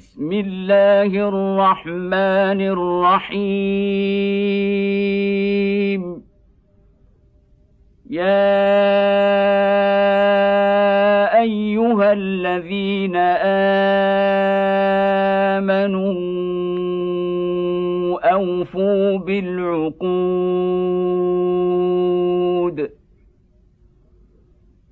بسم الله الرحمن الرحيم. يا أيها الذين آمنوا أوفوا بالعقود.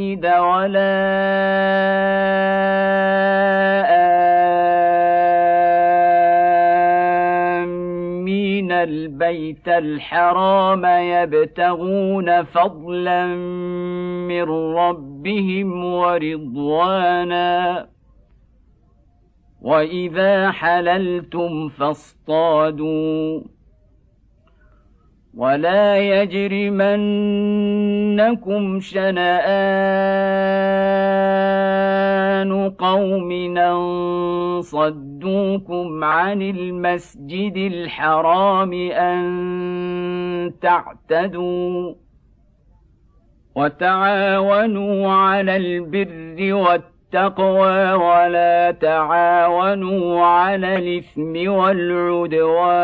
ولا آمين. البيت الحرام يبتغون فضلا من ربهم ورضوانا. وإذا حللتم فاصطادوا. ولا يجرمنكم شنآن قوم أن صدوكم عن المسجد الحرام أن تعتدوا وتعاونوا على البر والتقوى ولا تعاونوا على الإثم والعدوان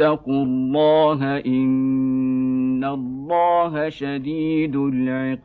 واتقوا الله إن الله شديد العقاب.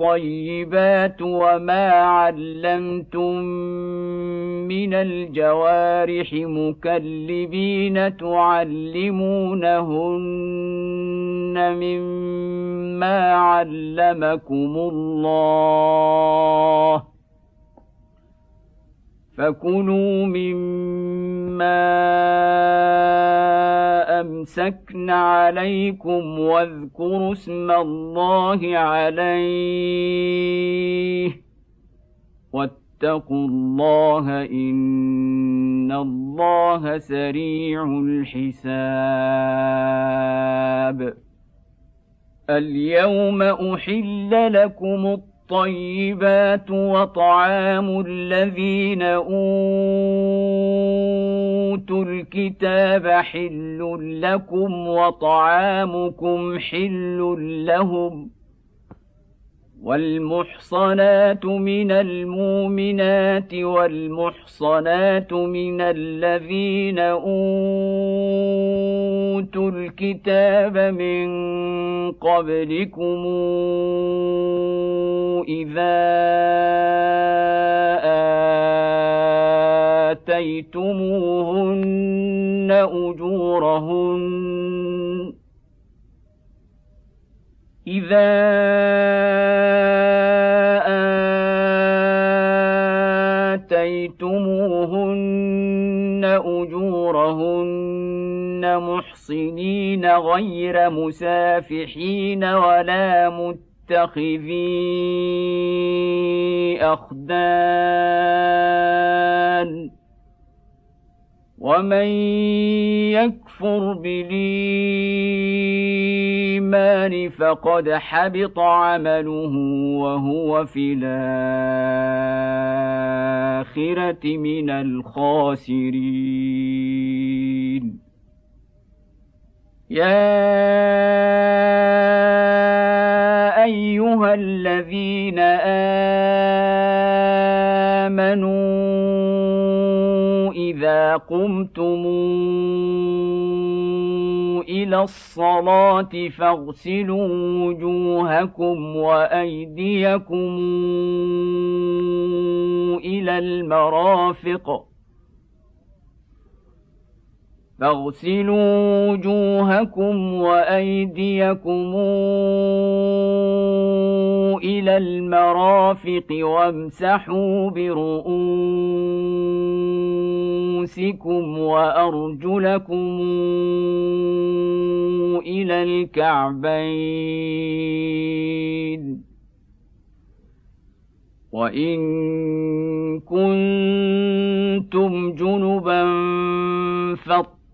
الطيبات وما علمتم من الجوارح مكلبين تعلمونهن مما علمكم الله فكلوا مما امسكن عليكم واذكروا اسم الله عليه. واتقوا الله إن الله سريع الحساب. اليوم أحل لكم الطيبات وطعام الذين أوتوا الكتاب حل لكم وطعامكم حل لهم والمحصنات من المؤمنات والمحصنات من الذين أوتوا الكتاب من قبلكم إذا آتيتموهن أجورهن إذا أجورهن محصنين غير مسافحين ولا متخذي أخدان ومن يكفر بالإيمان فقد حبط عمله وهو في الآخرة من الخاسرين. يا أيها الذين آمنوا إذا قمتم إلى الصلاة فاغسلوا وجوهكم وأيديكم إلى المرافق فاغسلوا وجوهكم وأيديكم إلى المرافق وامسحوا برؤوسكم وأرجلكم إلى الكعبين. وإن كنتم جنبا فاطهروا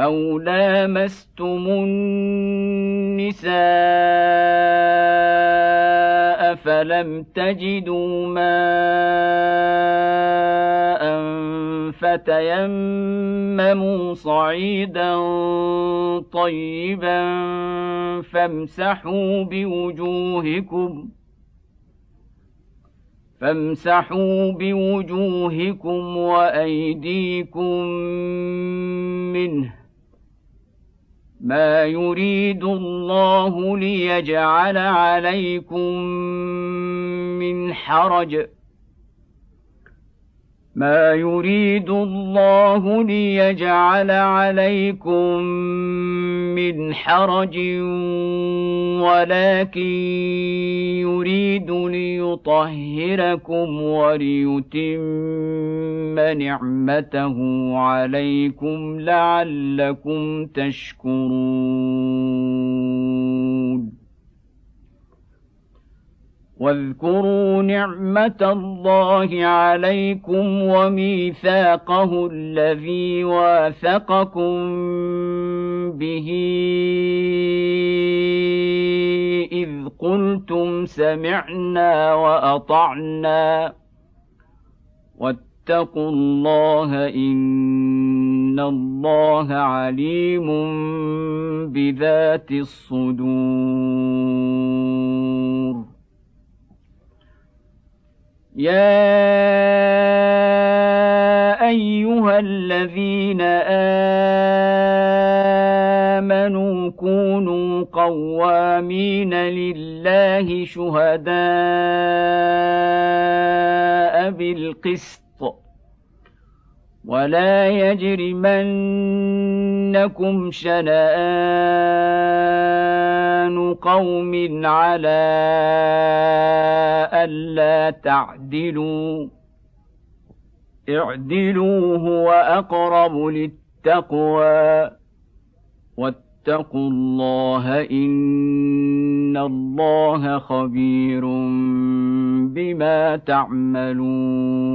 أو لامستم النساء فلم تجدوا ماء فتيمموا صعيدا طيبا فامسحوا بوجوهكم ۖ فامسحوا بوجوهكم وايديكم منه ما يريد الله ليجعل عليكم من حرج. ما يريد الله ليجعل عليكم من حرج ولكن يريد ليطهركم وليتم نعمته عليكم لعلكم تشكرون. واذكروا نعمة الله عليكم وميثاقه الذي واثقكم به اذ قلتم سمعنا واطعنا واتقوا الله ان الله عليم بذات الصدور يا ايها الذين امنوا كونوا قوامين لله شهداء بالقسط ولا يجرمنكم شنآن قوم على ألا تعدلوا اعدلوا هو أقرب للتقوى واتقوا الله إن الله خبير بما تعملون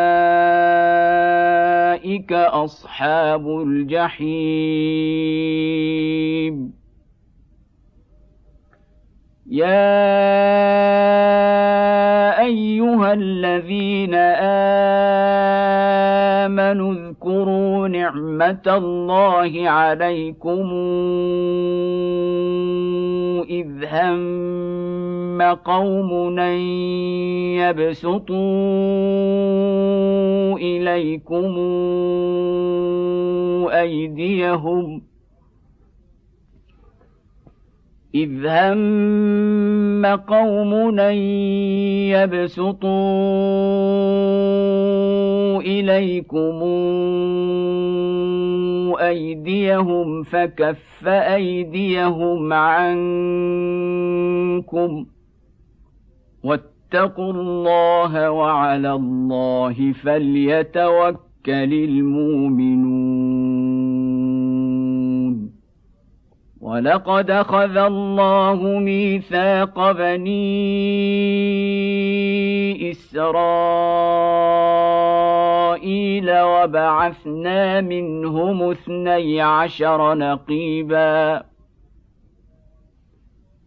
اصحاب الجحيم يا ايها الذين امنوا اذكروا نعمه الله عليكم اذ هم قوم ان يبسطوا اليكم ايديهم إذ هم قوم أن يبسطوا إليكم أيديهم فكف أيديهم عنكم واتقوا الله وعلى الله فليتوكل المؤمنون ولقد اخذ الله ميثاق بني اسرائيل وبعثنا منهم اثني عشر نقيبا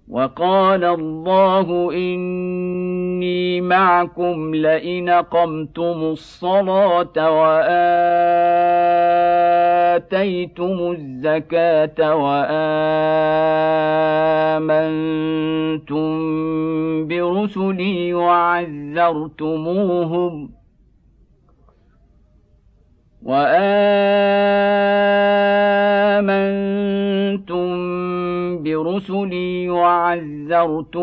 وقال الله اني معكم لئن قمتم الصلاه واتيتم الزكاة وآمنتم برسلي وعزرتموهم وآمنتم برسلي وعزرتموهم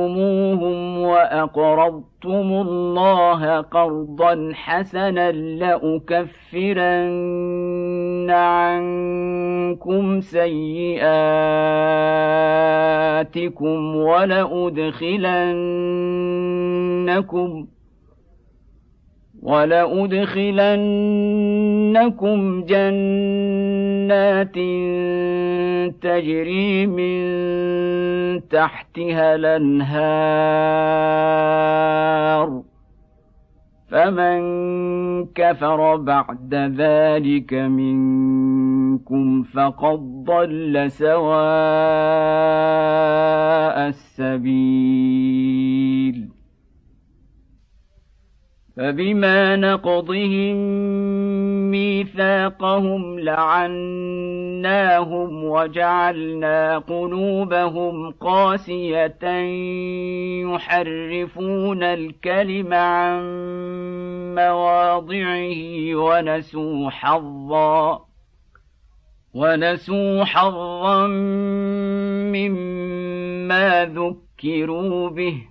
وأقرضتم الله قرضا حسنا لاكفرن عنكم سيئاتكم ولادخلنكم ولأدخلنكم جنات تجري من تحتها الأنهار. فمن كفر بعد ذلك منكم فقد ضل سواء السبيل. فبما نقضهم ميثاقهم لعناهم وجعلنا قلوبهم قاسية يحرفون الكلم عن مواضعه ونسوا حظا ونسوا حظا مما ذكروا به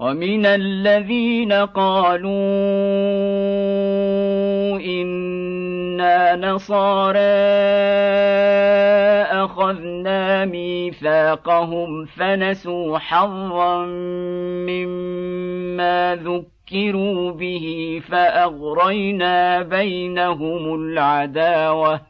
ومن الذين قالوا إنا نصارى أخذنا ميثاقهم فنسوا حظا مما ذكروا به فأغرينا بينهم العداوة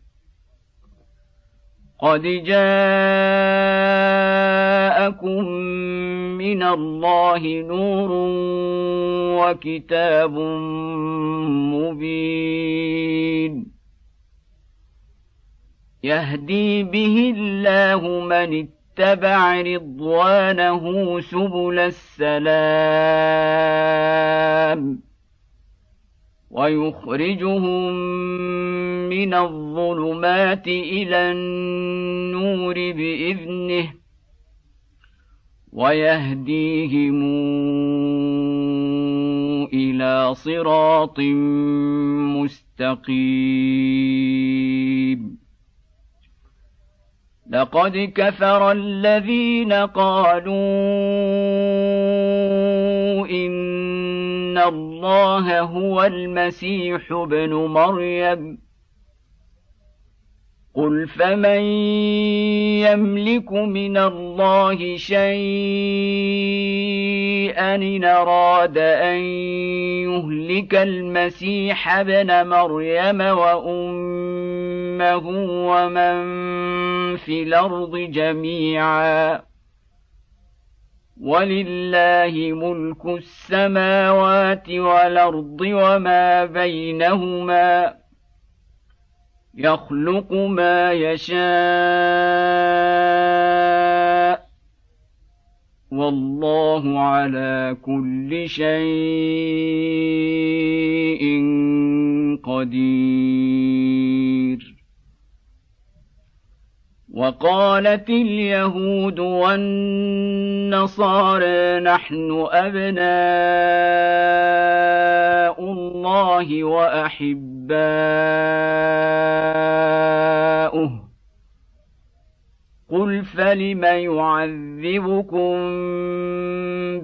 قد جاءكم من الله نور وكتاب مبين يهدي به الله من اتبع رضوانه سبل السلام ويخرجهم من الظلمات إلى النور بإذنه ويهديهم إلى صراط مستقيم. لقد كفر الذين قالوا إن الله هو المسيح ابن مريم. قل فمن يملك من الله شيئا إن أراد أن يهلك المسيح ابن مريم وأمه ومن في الأرض جميعا. ولله ملك السماوات والأرض وما بينهما يخلق ما يشاء والله على كل شيء قدير وقالت اليهود والنصارى نحن أبناء الله وأحباؤه. قل فلم يعذبكم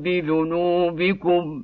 بذنوبكم؟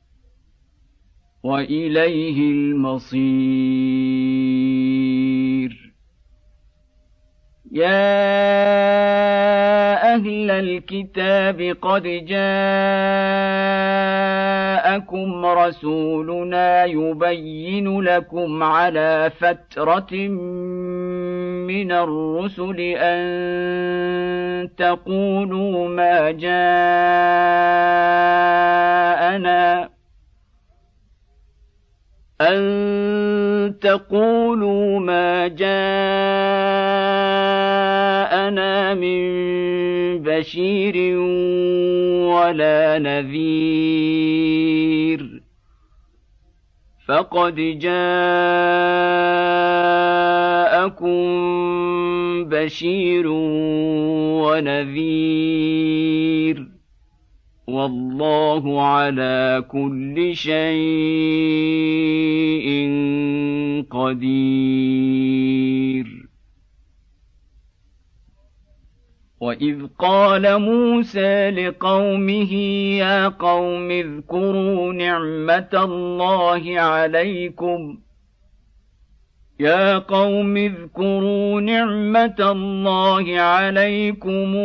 وإليه المصير. يا أهل الكتاب قد جاءكم رسولنا يبين لكم على فترة من الرسل أن تقولوا ما جاءنا. أن تقولوا ما جاءنا من بشير ولا نذير فقد جاءكم بشير ونذير والله على كل شيء قدير. واذ قال موسى لقومه يا قوم اذكروا نعمه الله عليكم. يا قوم اذكروا نعمة الله عليكم.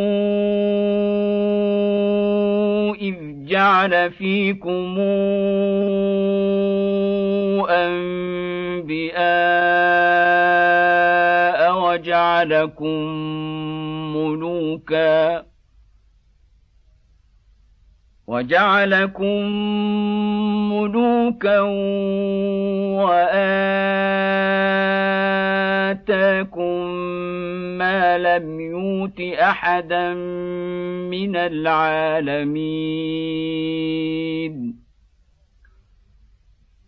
جعل فيكم أنبياء وجعلكم ملوكا وجعلكم ملوكا وآتاكم ما لم يؤت أحدا من العالمين.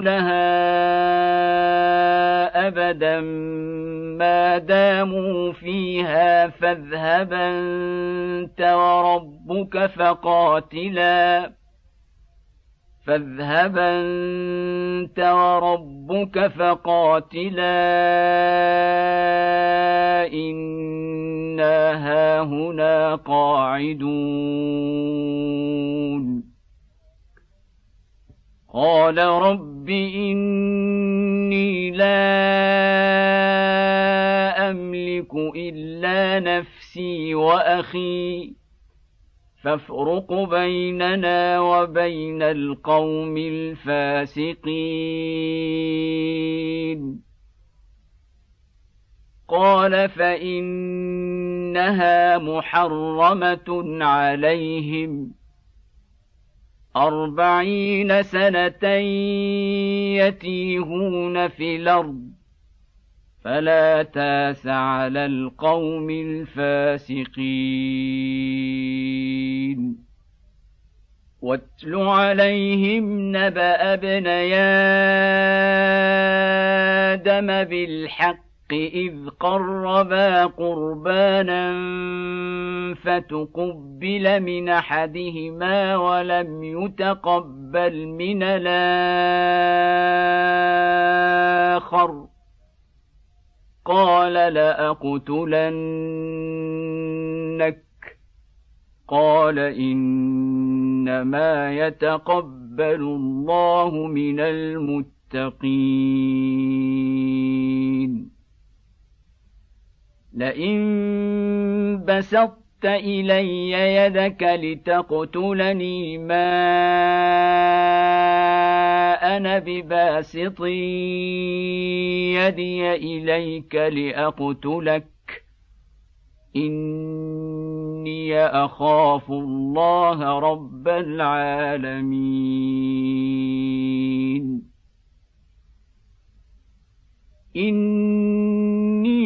ندخلها أبدا ما داموا فيها فاذهب أنت وربك فقاتلا. فاذهب أنت وربك فقاتلا. إنا هاهنا قاعدون. قال رب إني لا أملك إلا نفسي وأخي. فافرق بيننا وبين القوم الفاسقين. قال فإنها محرمة عليهم. أربعين سنة يتيهون في الأرض فلا تاس على القوم الفاسقين. واتل عليهم نبأ ابني آدم بالحق إذ قربا قربانا فتقبل من أحدهما ولم يتقبل من الآخر. قال لأقتلنك. قال إنما يتقبل الله من المتقين. لئن بسطت إلي يدك لتقتلني ما أنا بباسط يدي إليك لأقتلك. إني أخاف الله رب العالمين.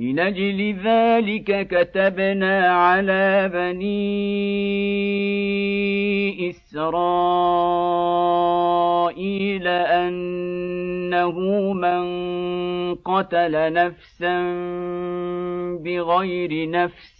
من أجل ذلك كتبنا على بني إسرائيل أنه من قتل نفسا بغير نفس.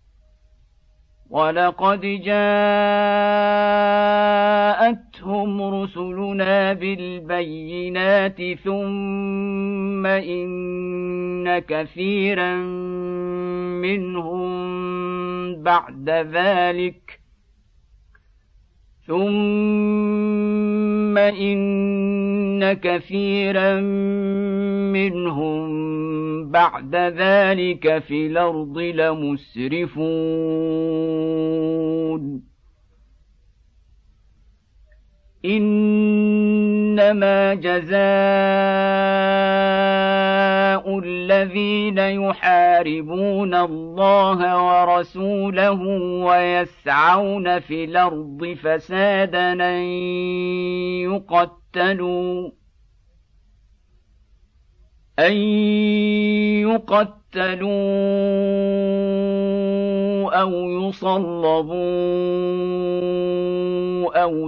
ولقد جاءتهم رسلنا بالبينات ثم ان كثيرا منهم بعد ذلك ثم ان كثيرا منهم بعد ذلك في الأرض لمسرفون انما جزاء الذين يحاربون الله ورسوله ويسعون في الأرض فسادا أن يقتلوا أن يقتلوا أو يصلبوا أو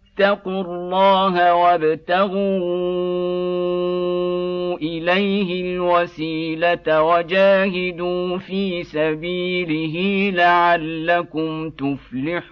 اتقوا الله وابتغوا إليه الوسيلة وجاهدوا في سبيله لعلكم تفلحون.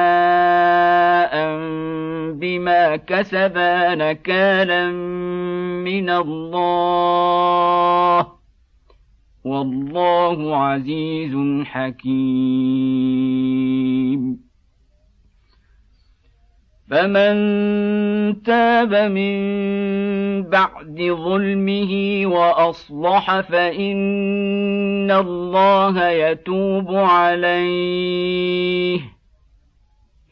كسبا نكالا من الله. والله عزيز حكيم. فمن تاب من بعد ظلمه وأصلح فإن الله يتوب عليه.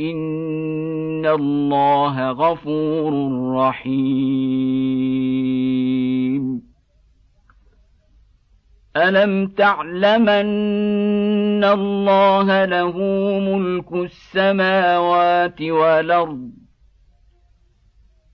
ان الله غفور رحيم الم تعلمن الله له ملك السماوات والارض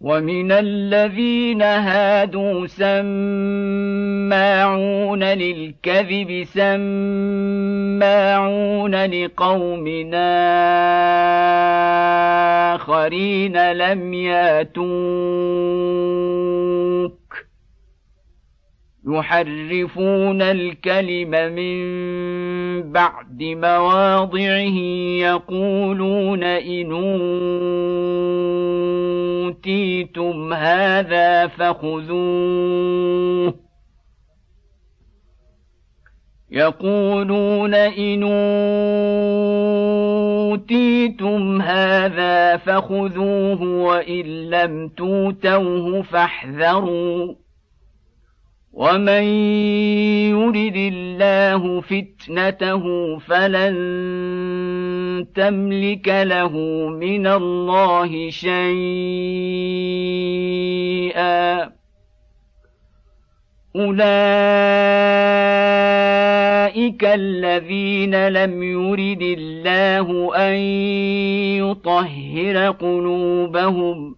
ومن الذين هادوا سماعون للكذب سماعون لقوم آخرين لم ياتوك يحرفون الكلم من بعد مواضعه يقولون إن أوتيتم هذا فخذوه. يقولون إن أوتيتم هذا فخذوه وإن لم توتوه فاحذروا. ومن يرد الله فتنته فلن تملك له من الله شيئا اولئك الذين لم يرد الله ان يطهر قلوبهم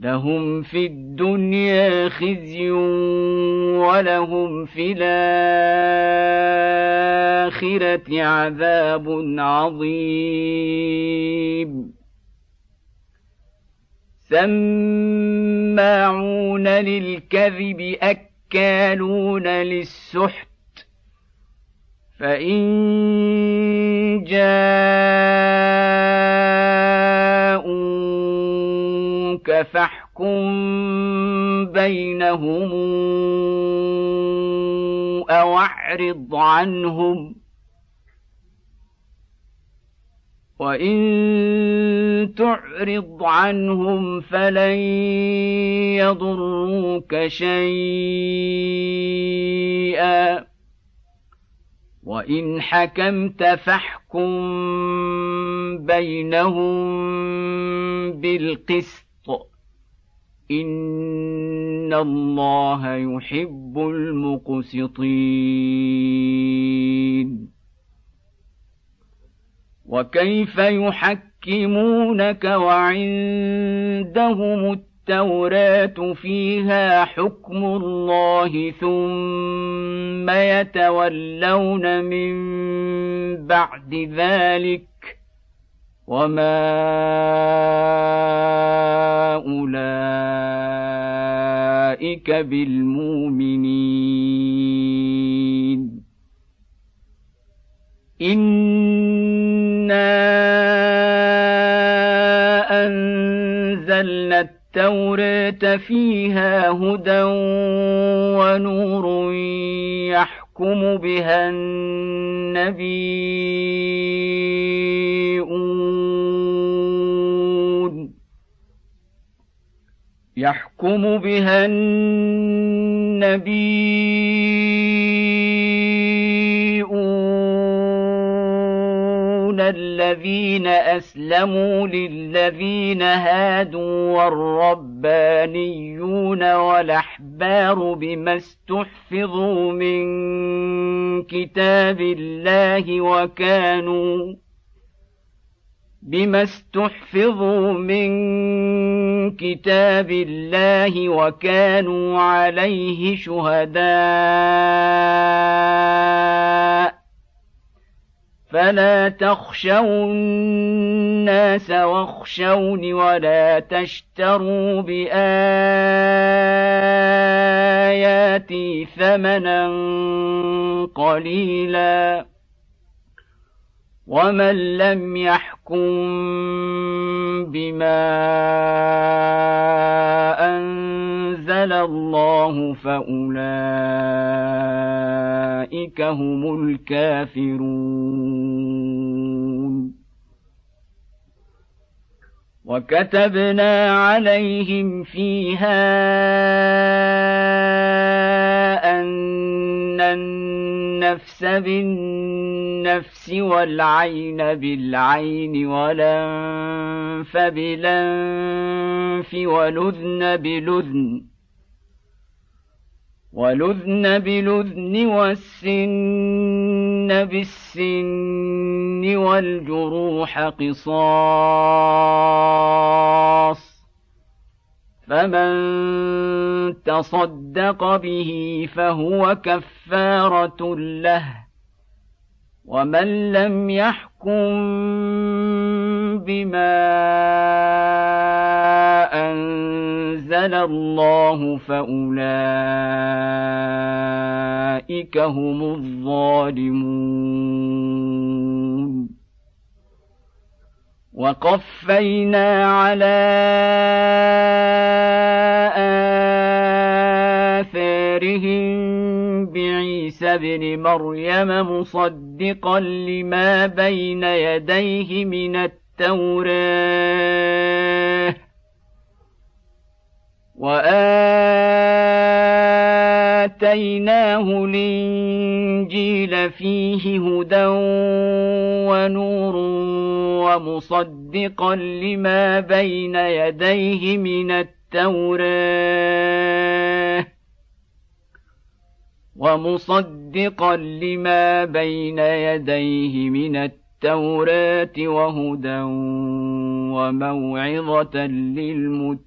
لهم في الدنيا خزي ولهم في الآخرة عذاب عظيم. سماعون للكذب أكالون للسحت. فإن جاءوك بينهم أو أعرض عنهم وإن تعرض عنهم فلن يضروك شيئا وان حكمت فاحكم بينهم بالقسط ان الله يحب المقسطين. وكيف يحكمونك وعندهم التوراة فيها حكم الله ثم يتولون من بعد ذلك وما أولئك بالمؤمنين إنا أنزلنا التوراة فيها هدى ونور يحكم بها النبيون يحكم بها النبيون الذين أسلموا للذين هادوا والربانيون والأحبار بما استحفظوا من كتاب الله وكانوا بما استحفظوا من كتاب الله وكانوا عليه شهداء فلا تخشوا الناس واخشوني ولا تشتروا باياتي ثمنا قليلا ومن لم يحكم بما انزل الله فاولئك هم الكافرون وكتبنا عليهم فيها ان النفس بالنفس والعين بالعين والأنف بالأنف ولذن بلذن ولذن بلذن والسن بالسن والجروح قصاص فمن تصدق به فهو كفارة له. ومن لم يحكم بما أنزل الله فأولئك هم الظالمون. وقفينا على آثارهم بعيسى ابن مريم مصدقا لما بين يديه من التوراة. واتيناه الإنجيل فيه هدى ونور ومصدقا لما بين يديه من التوراة ومصدقا لما بين يديه من التوراة وهدى وموعظة للمتقين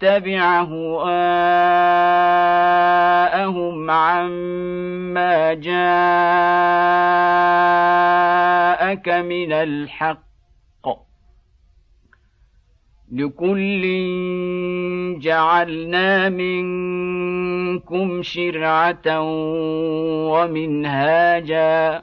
تتبع هواءهم عما جاءك من الحق. لكل جعلنا منكم شرعة ومنهاجا.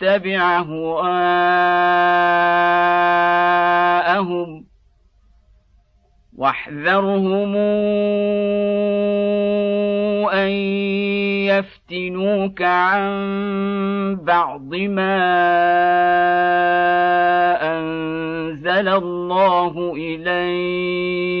تتبع هواءهم واحذرهم أن يفتنوك عن بعض ما أنزل الله إليك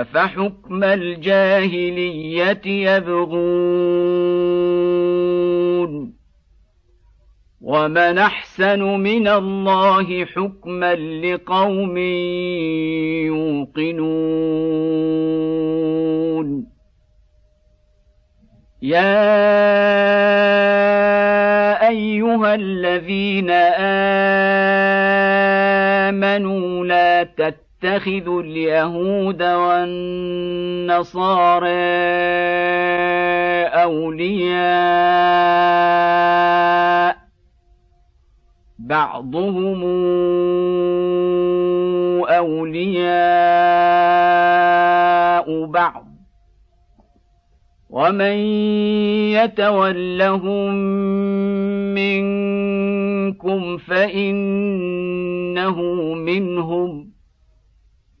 افحكم الجاهليه يبغون ومن احسن من الله حكما لقوم يوقنون يا ايها الذين امنوا لا تتخذوا اليهود والنصارى أولياء. بعضهم أولياء بعض. ومن يتولهم منكم فإنه منهم.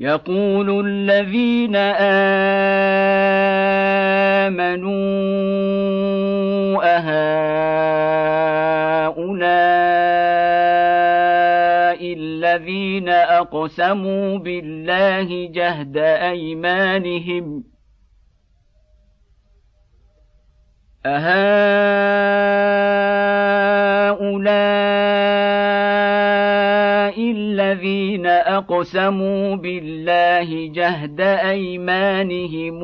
يقول الذين آمنوا أهؤلاء الذين أقسموا بالله جهد أيمانهم أهؤلاء الذين أقسموا بالله جهد أيمانهم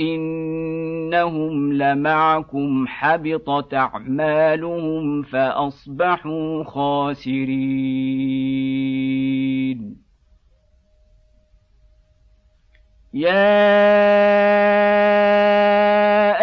إنهم لمعكم حبطت أعمالهم فأصبحوا خاسرين. يا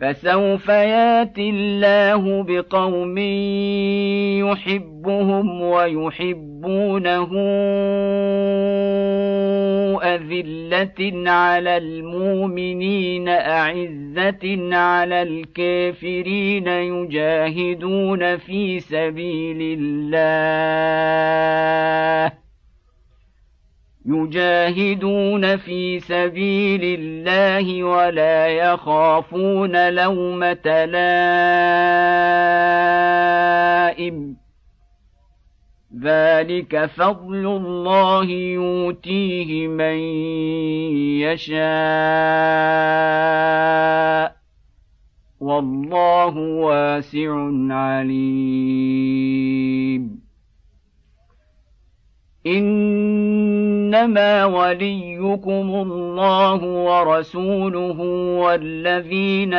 فسوف ياتي الله بقوم يحبهم ويحبونه أذلة على المؤمنين أعزة على الكافرين يجاهدون في سبيل الله. يجاهدون في سبيل الله ولا يخافون لومة لائم. ذلك فضل الله يؤتيه من يشاء. والله واسع عليم. إنما وليكم الله ورسوله والذين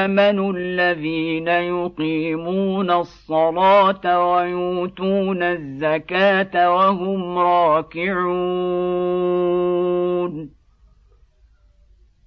آمنوا الذين يقيمون الصلاة ويؤتون الزكاة وهم راكعون.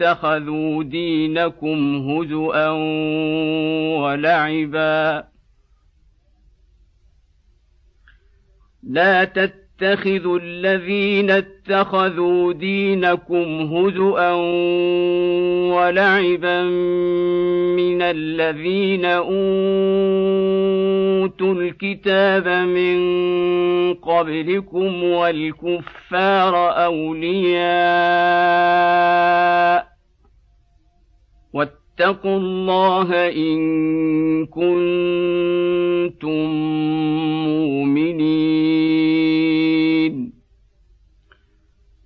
اتخذوا دينكم هزؤا ولعبا. لا تتخذوا الذين اتخذوا دينكم هزؤا ولعبا من الذين أوتوا الكتاب من قبلكم والكفار أولياء واتقوا الله إن كنتم مؤمنين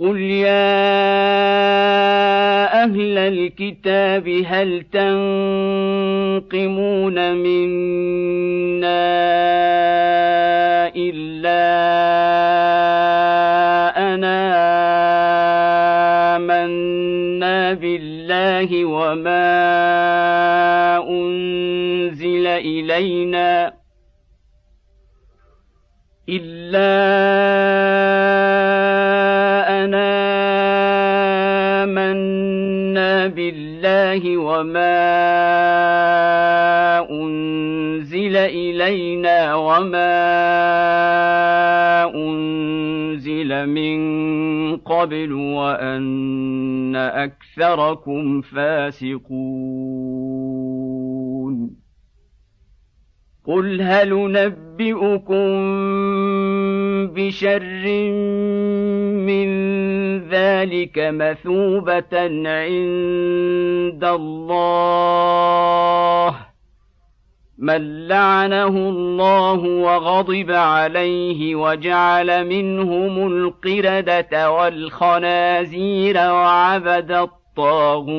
قل يا أهل الكتاب هل تنقمون منا الا انا امنا بالله وما انزل الينا الا بالله وما أنزل إلينا وما أنزل من قبل وأن أكثركم فاسقون. قل هل نبئكم بشر من ذلك مثوبة عند الله. من لعنه الله وغضب عليه وجعل منهم القردة والخنازير وعبد الطاغوت.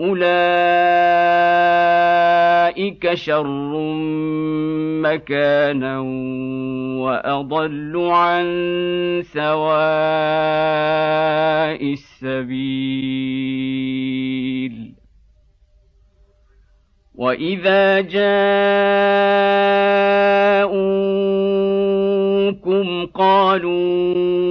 أولئك شر مكانا واضل عن سواء السبيل واذا جاءوكم قالوا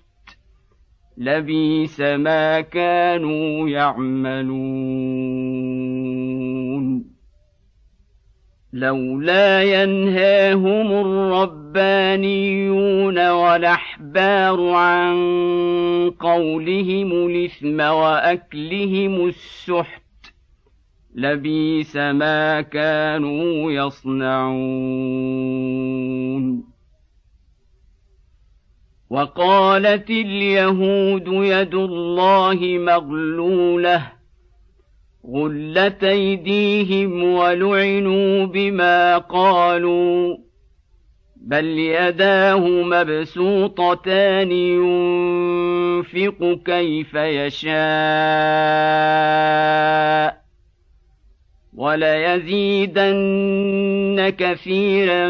لبيس ما كانوا يعملون لولا ينهاهم الربانيون والاحبار عن قولهم الاثم واكلهم السحت لبيس ما كانوا يصنعون وقالت اليهود يد الله مغلولة غلت أيديهم ولعنوا بما قالوا بل يداه مبسوطتان ينفق كيف يشاء وليزيدن كثيرا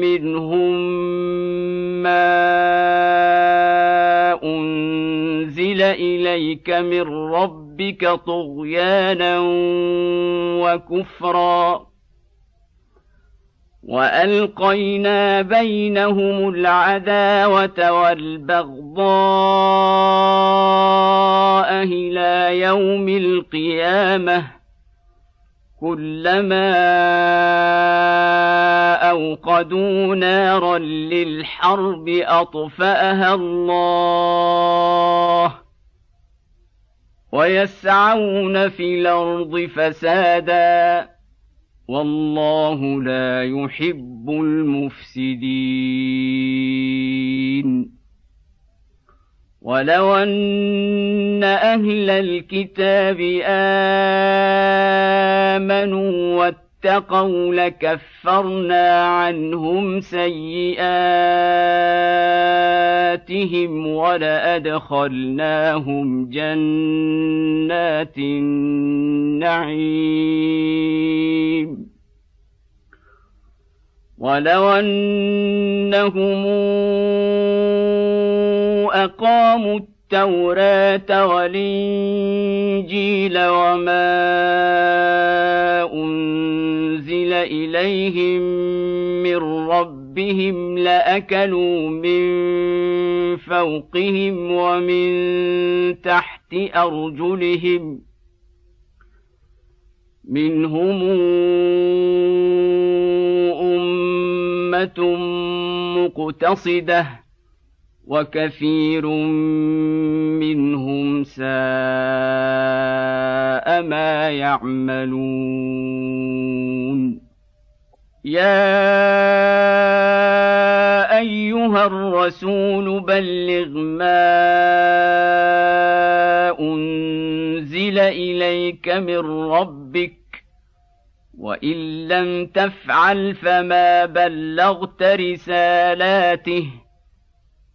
منهم ما انزل اليك من ربك طغيانا وكفرا والقينا بينهم العداوه والبغضاء إلى يوم القيامه كلما أوقدوا نارا للحرب أطفأها الله ويسعون في الأرض فسادا والله لا يحب المفسدين ولو ان أهل الكتاب امنوا واتقوا لكفرنا عنهم سيئاتهم ولادخلناهم جنات النعيم ولو انهم أقاموا التوراة والإنجيل وما أنزل إليهم من ربهم لأكلوا من فوقهم ومن تحت أرجلهم منهم أمة مقتصدة وكثير منهم ساء ما يعملون. يا أيها الرسول بلغ ما أنزل إليك من ربك وإن لم تفعل فما بلغت رسالاته.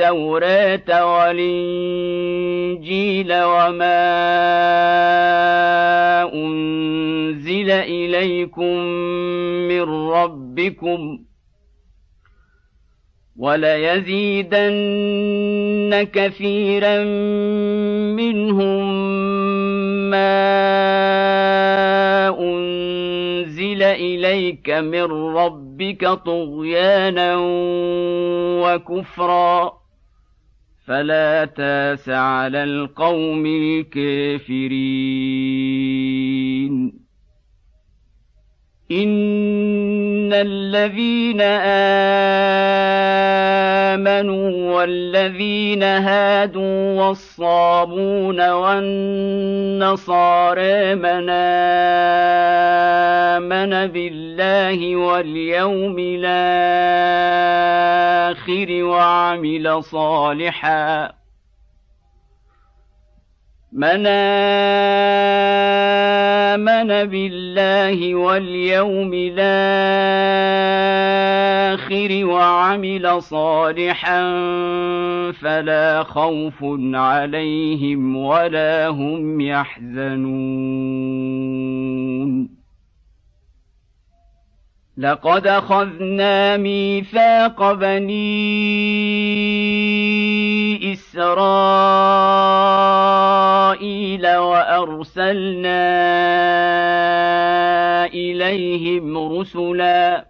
التوراة والإنجيل وما أنزل إليكم من ربكم وليزيدن كثيرا منهم ما أنزل إليك من ربك طغيانا وكفرا فلا تاس على القوم الكافرين. ان الذين امنوا والذين هادوا والصابون والنصارى من امن بالله واليوم الآخر وعمل صالحا من آمن بالله واليوم الآخر وعمل صالحا فلا خوف عليهم ولا هم يحزنون. لقد أخذنا ميثاق بني إسرائيل وأرسلنا إليهم رسلا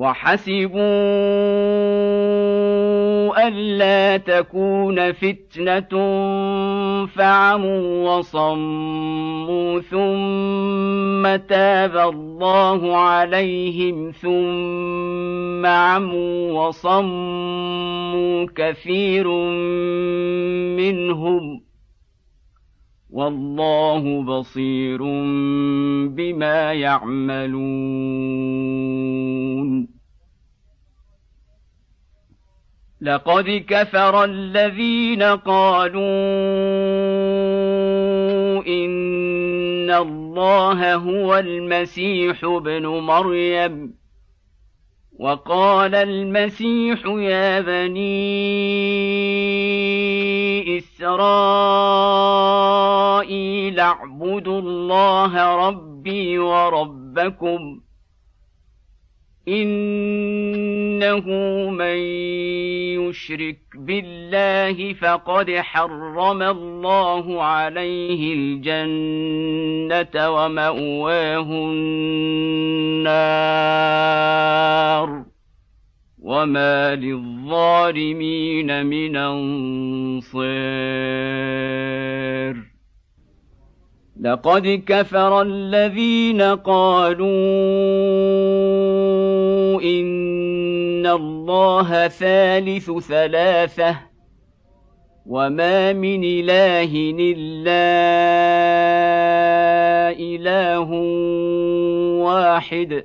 وحسبوا ألا تكون فتنة فعموا وصموا ثم تاب الله عليهم ثم عموا وصموا كثير منهم والله بصير بما يعملون. لقد كفر الذين قالوا إن الله هو المسيح ابن مريم. وقال المسيح يا بني إسرائيل اعبدوا الله ربي وربكم انه من يشرك بالله فقد حرم الله عليه الجنه وماواه النار وما للظالمين من انصير لقد كفر الذين قالوا إن الله ثالث ثلاثة وما من إله إلا إله واحد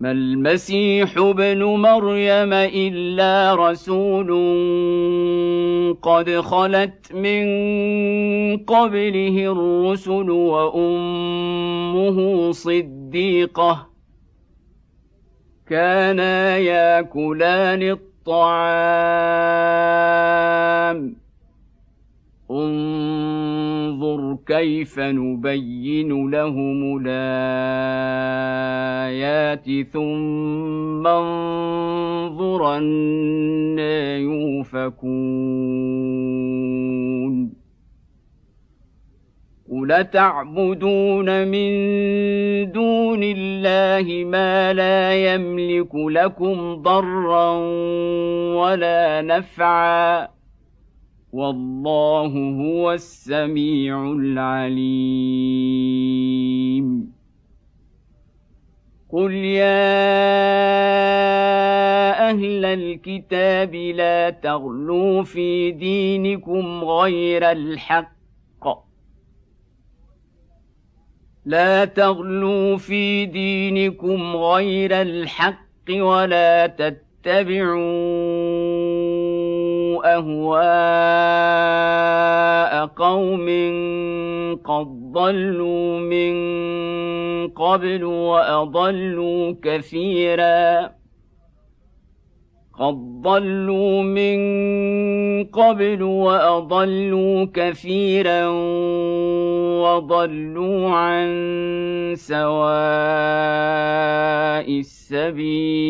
ما المسيح ابن مريم إلا رسول قد خلت من قبله الرسل وأمه صديقة كانا ياكلان الطعام. انظر كيف نبين لهم الآيات ثم انظر أنا يوفكون. قل تعبدون من دون الله ما لا يملك لكم ضرا ولا نفعا؟ والله هو السميع العليم. قل يا أهل الكتاب لا تغلوا في دينكم غير الحق. لا تغلوا في دينكم غير الحق ولا تتبعوا أهواء قوم قد ضلوا من قبل وأضلوا كثيرا. قد ضلوا من قبل وأضلوا كثيرا وضلوا عن سواء السبيل.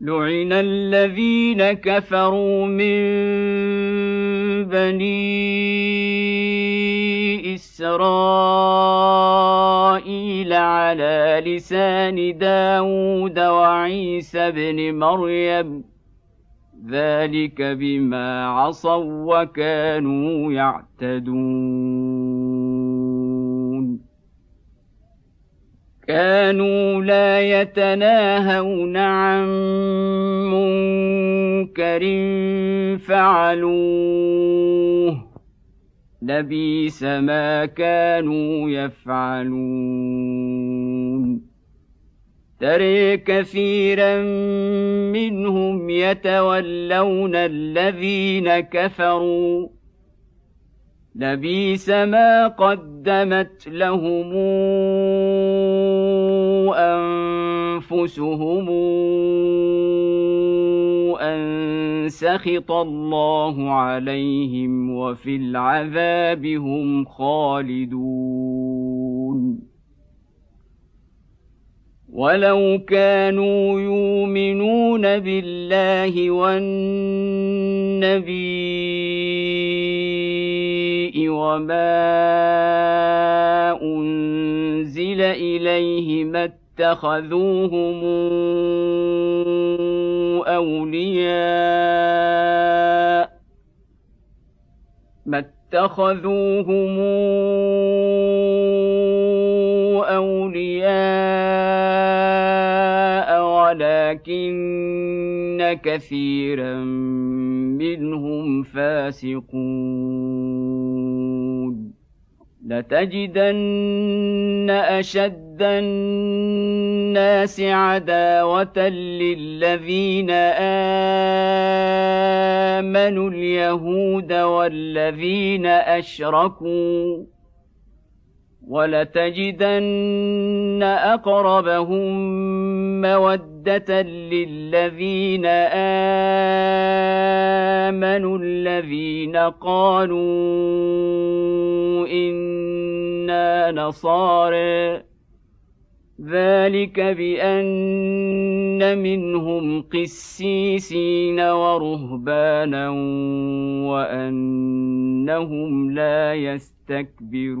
لعن الذين كفروا من بني اسرائيل على لسان داود وعيسى بن مريم ذلك بما عصوا وكانوا يعتدون كانوا لا يتناهون عن منكر فعلوه لبيس ما كانوا يفعلون تري كثيرا منهم يتولون الذين كفروا لبيس ما قدمت لهم أنفسهم أن سخط الله عليهم وفي العذاب هم خالدون. ولو كانوا يؤمنون بالله والنبي وما أنزل إليه ما اتخذوهم أولياء ما اتخذوهم أولياء ولكن كثيرا منهم فاسقون. لتجدن أشد الناس عداوة للذين آمنوا اليهود والذين أشركوا ولتجدن أقربهم مودة للذين آمنوا الذين قالوا إنا نصارى. ذلك بان منهم قسيسين ورهبانا وانهم لا يستكبرون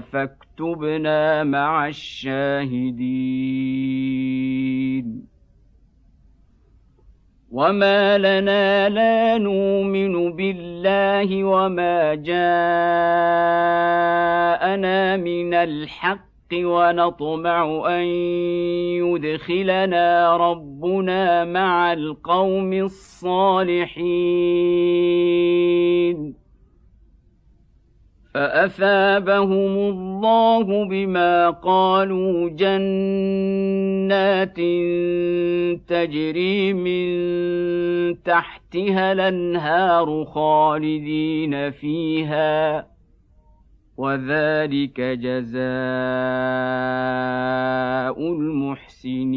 فاكتبنا مع الشاهدين. وما لنا لا نؤمن بالله وما جاءنا من الحق ونطمع ان يدخلنا ربنا مع القوم الصالحين. فاثابهم الله بما قالوا جنات تجري من تحتها الانهار خالدين فيها وذلك جزاء المحسنين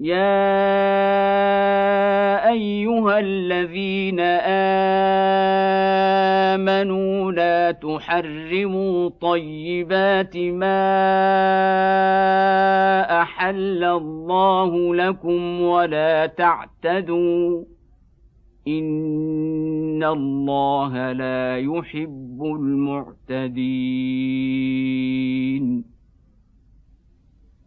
يا ايها الذين امنوا لا تحرموا طيبات ما احل الله لكم ولا تعتدوا ان الله لا يحب المعتدين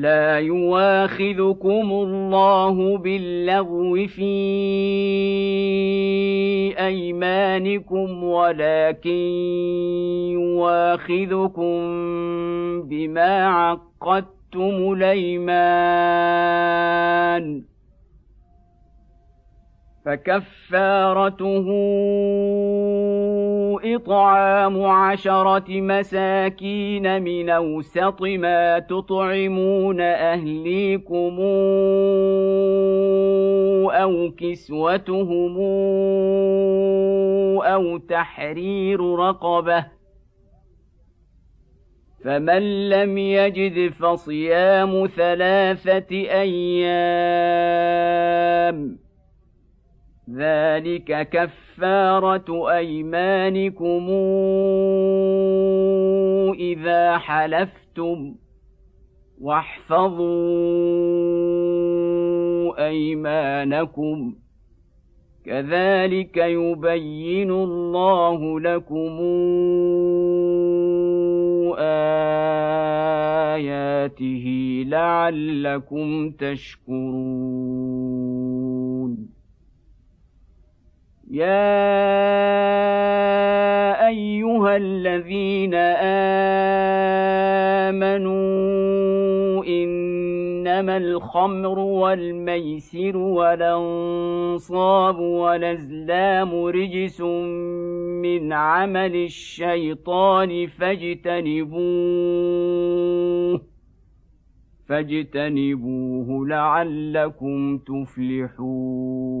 لا يواخذكم الله باللغو في أيمانكم ولكن يواخذكم بما عقدتم الأيمان. فكفارته اطعام عشره مساكين من اوسط ما تطعمون اهليكم أو كسوتهم أو تحرير رقبه فمن لم يجد فصيام ثلاثة أيام ذلك كفاره ايمانكم اذا حلفتم واحفظوا ايمانكم كذلك يبين الله لكم اياته لعلكم تشكرون يا ايها الذين امنوا انما الخمر والميسر والانصاب والازلام رجس من عمل الشيطان فاجتنبوه فاجتنبوه لعلكم تفلحون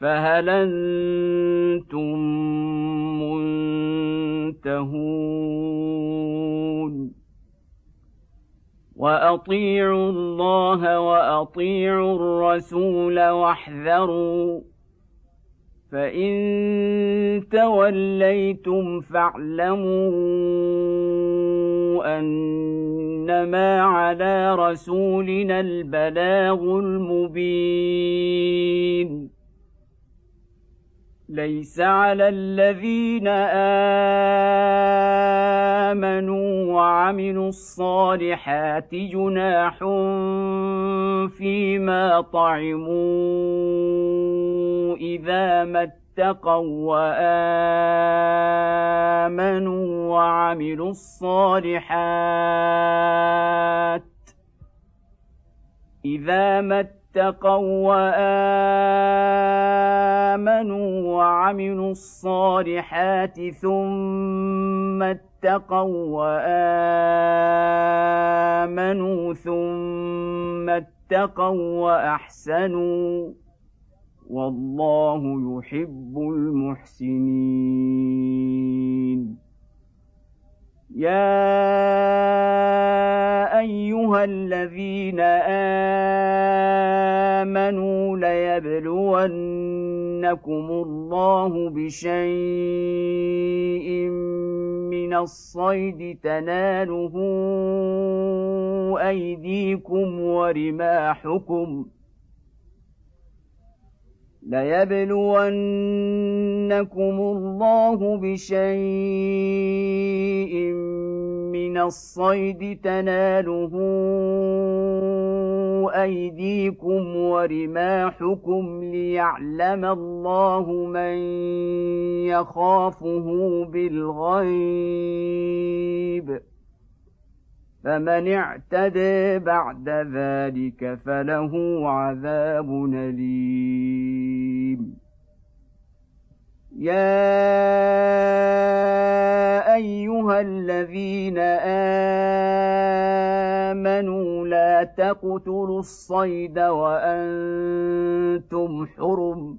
فهل أنتم منتهون؟ وأطيعوا الله وأطيعوا الرسول واحذروا فإن توليتم فاعلموا أنما على رسولنا البلاغ المبين. ليس على الذين آمنوا وعملوا الصالحات جناح فيما طعموا إذا ما اتقوا وآمنوا وعملوا الصالحات إذا ما اتقوا وآمنوا وعملوا الصالحات ثم اتقوا وآمنوا ثم اتقوا وأحسنوا والله يحب المحسنين يا ايها الذين امنوا ليبلونكم الله بشيء من الصيد تناله ايديكم ورماحكم ليبلونكم الله بشيء من الصيد تناله أيديكم ورماحكم ليعلم الله من يخافه بالغيب. فمن اعتدى بعد ذلك فله عذاب أليم. يا أيها الذين آمنوا لا تقتلوا الصيد وأنتم حرم.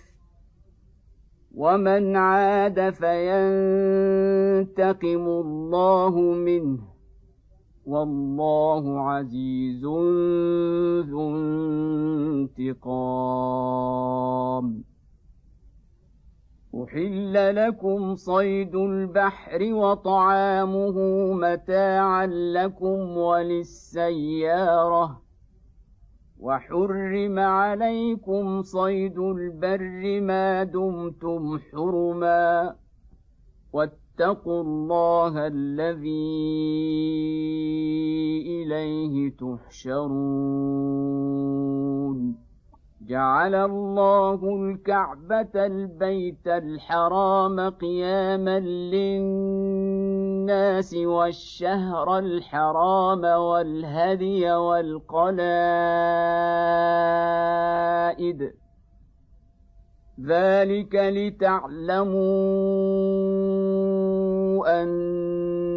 ومن عاد فينتقم الله منه والله عزيز ذو انتقام. احل لكم صيد البحر وطعامه متاعا لكم وللسياره وحرم عليكم صيد البر ما دمتم حرما واتقوا الله الذي إليه تحشرون جعل الله الكعبة البيت الحرام قياما للناس والشهر الحرام والهدي والقلائد. ذلك لتعلموا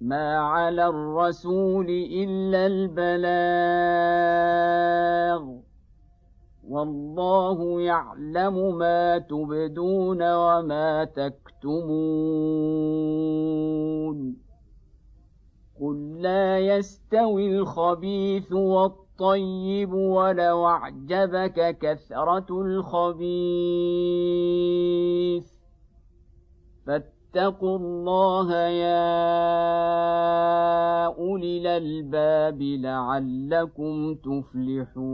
ما على الرسول الا البلاغ والله يعلم ما تبدون وما تكتمون قل لا يستوي الخبيث والطيب ولو اعجبك كثره الخبيث فاتقوا الله يا أولي الألباب لعلكم تفلحون.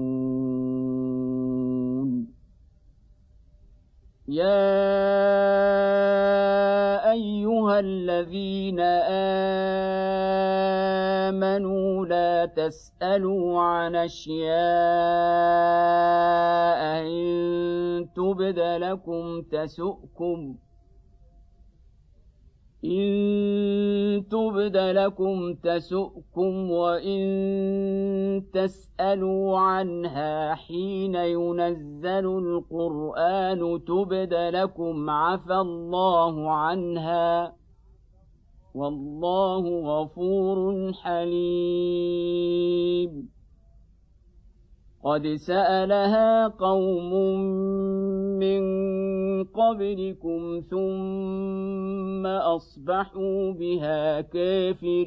يا أيها الذين آمنوا لا تسألوا عن أشياء إن تبد لكم تسؤكم إن تبد لكم تسؤكم وإن تسألوا عنها حين ينزل القرآن تبد لكم عفى الله عنها والله غفور حليم قد سالها قوم من قبلكم ثم أصبحوا بها كافرين.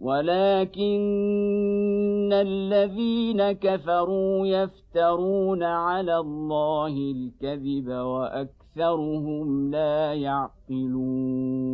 ولكن الذين كفروا يفترون على الله الكذب وأكثرهم لا يعقلون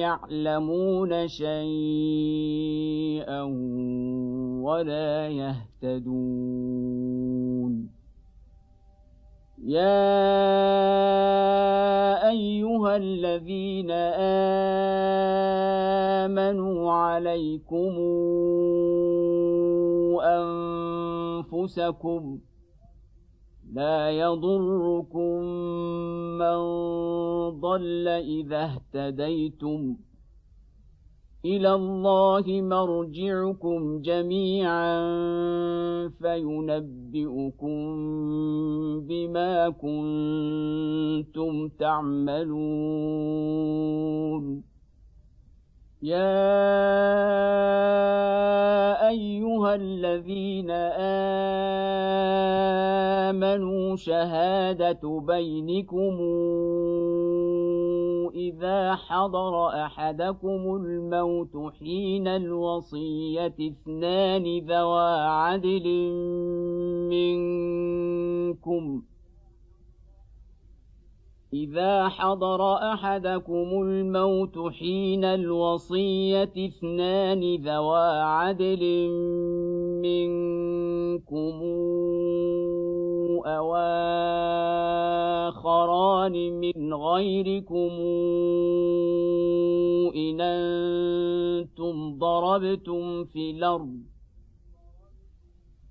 يعلمون شيئا ولا يهتدون. يا أيها الذين آمنوا عليكم أنفسكم لا يضركم من ضل إذا اهتديتم. إلى الله مرجعكم جميعا فينبئكم بما كنتم تعملون. يا ايها الذين امنوا شهاده بينكم اذا حضر احدكم الموت حين الوصيه اثنان ذوى عدل منكم إذا حضر أحدكم الموت حين الوصية اثنان ذوى عدل منكم أو آخران من غيركم إن أنتم ضربتم في الأرض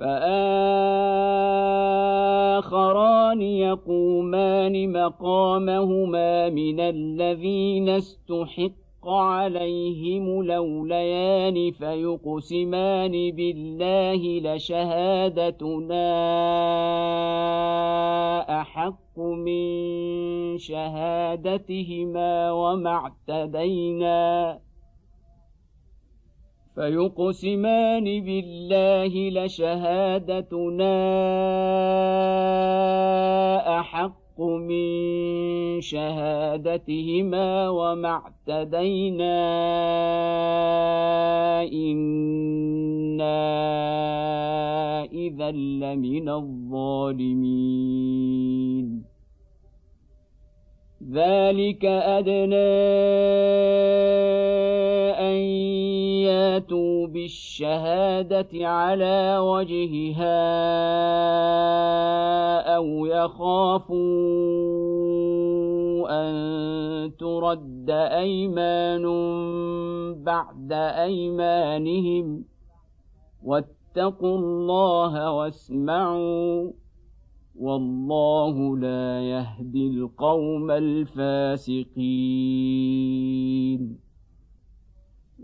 فآخران يقومان مقامهما من الذين استحق عليهم لوليان فيقسمان بالله لشهادتنا أحق من شهادتهما وما اعتدينا فيقسمان بالله لشهادتنا أحق من شهادتهما وما اعتدينا إنا إذا لمن الظالمين. ذلك أدنى أن ياتوا بالشهادة على وجهها أو يخافوا أن ترد أيمان بعد أيمانهم. واتقوا الله واسمعوا والله لا يهدي القوم الفاسقين.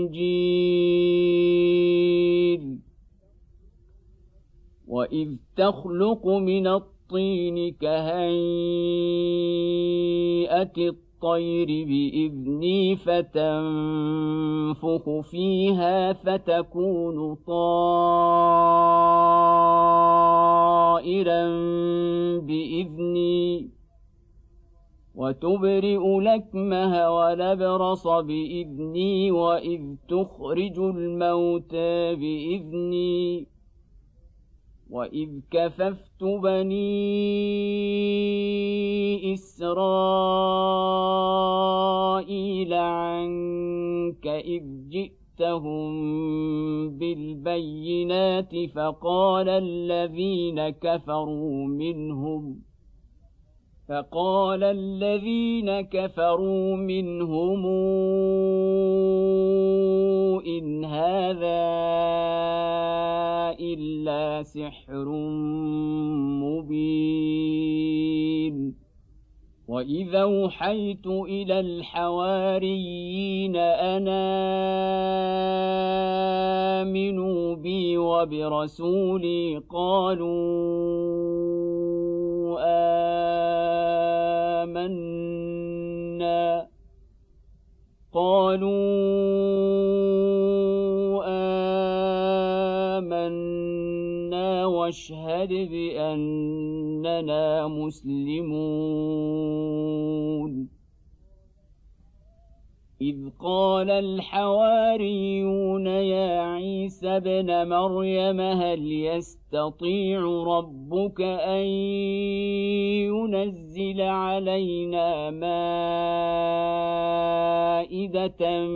والانجيل وإذ تخلق من الطين كهيئة الطير بإذني فتنفخ فيها فتكون طائرا بإذني. وتبرئ لكمه ولبرص بإذني وإذ تخرج الموتى بإذني وإذ كففت بني إسرائيل عنك إذ جئتهم بالبينات فقال الذين كفروا منهم فقال الذين كفروا منهم إن هذا إلا سحر مبين. واذا اوحيت إلى الحواريين ان امنوا بي وبرسولي قالوا آمنا قالوا آمنا واشهد بأننا مسلمون إذ قال الحواريون يا عيسى ابن مريم هل يستطيع ربك أن ينزل علينا مائدة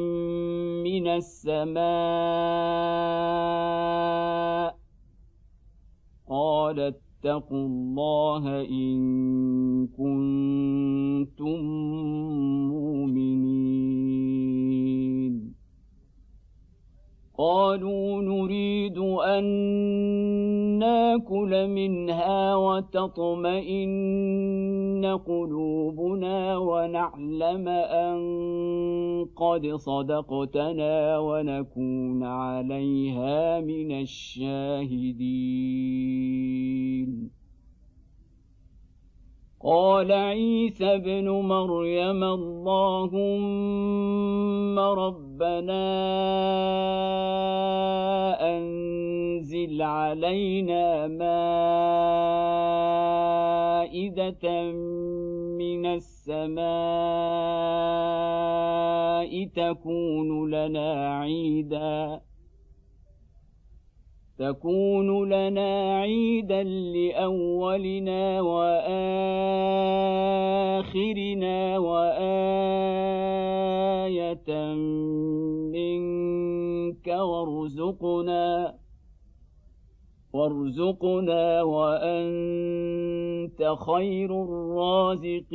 من السماء قال اتقوا الله إن كنتم مؤمنين. قالوا نريد أن ناكل منها وتطمئن قلوبنا ونعلم أن قد صدقتنا ونكون عليها من الشاهدين. قال عيسى ابن مريم اللهم ربنا أنزل علينا مائدة من السماء تكون لنا عيدا. تكون لنا عيدا لأولنا وآخرنا وآية منك وارزقنا وارزقنا وأنت خير الرازقين.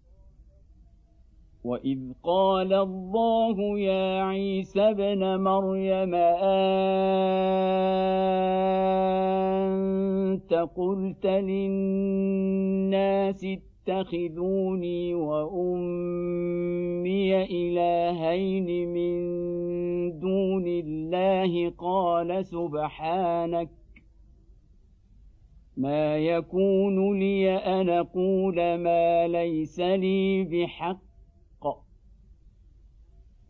واذ قال الله يا عيسى ابن مريم انت قلت للناس اتخذوني وامي الهين من دون الله قال سبحانك ما يكون لي ان أقول ما ليس لي بحق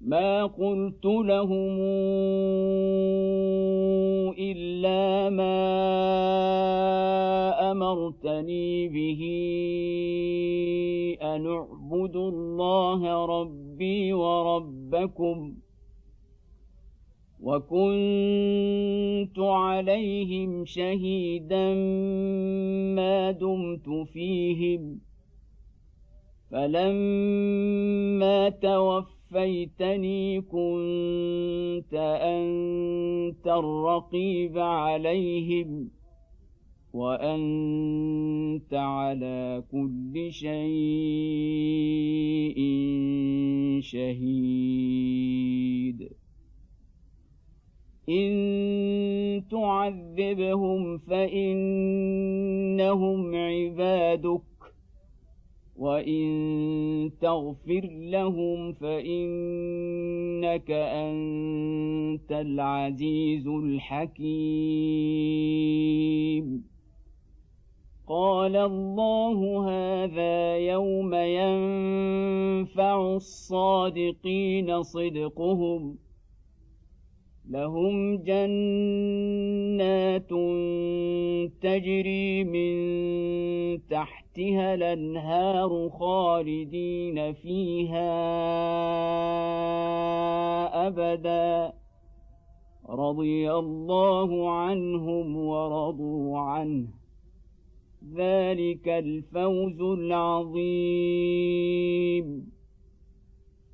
ما قلت لهم الا ما امرتني به ان اعبدوا الله ربي وربكم وكنت عليهم شهيدا ما دمت فيهم فلما توفيتني كنت انت الرقيب عليهم وانت على كل شيء شهيد ان تعذبهم فانهم عبادك وان تغفر لهم فانك انت العزيز الحكيم. قال الله هذا يوم ينفع الصادقين صدقهم لهم جنات تجري من تحتها الأنهار خالدين فيها أبدا. رضي الله عنهم ورضوا عنه. ذلك الفوز العظيم.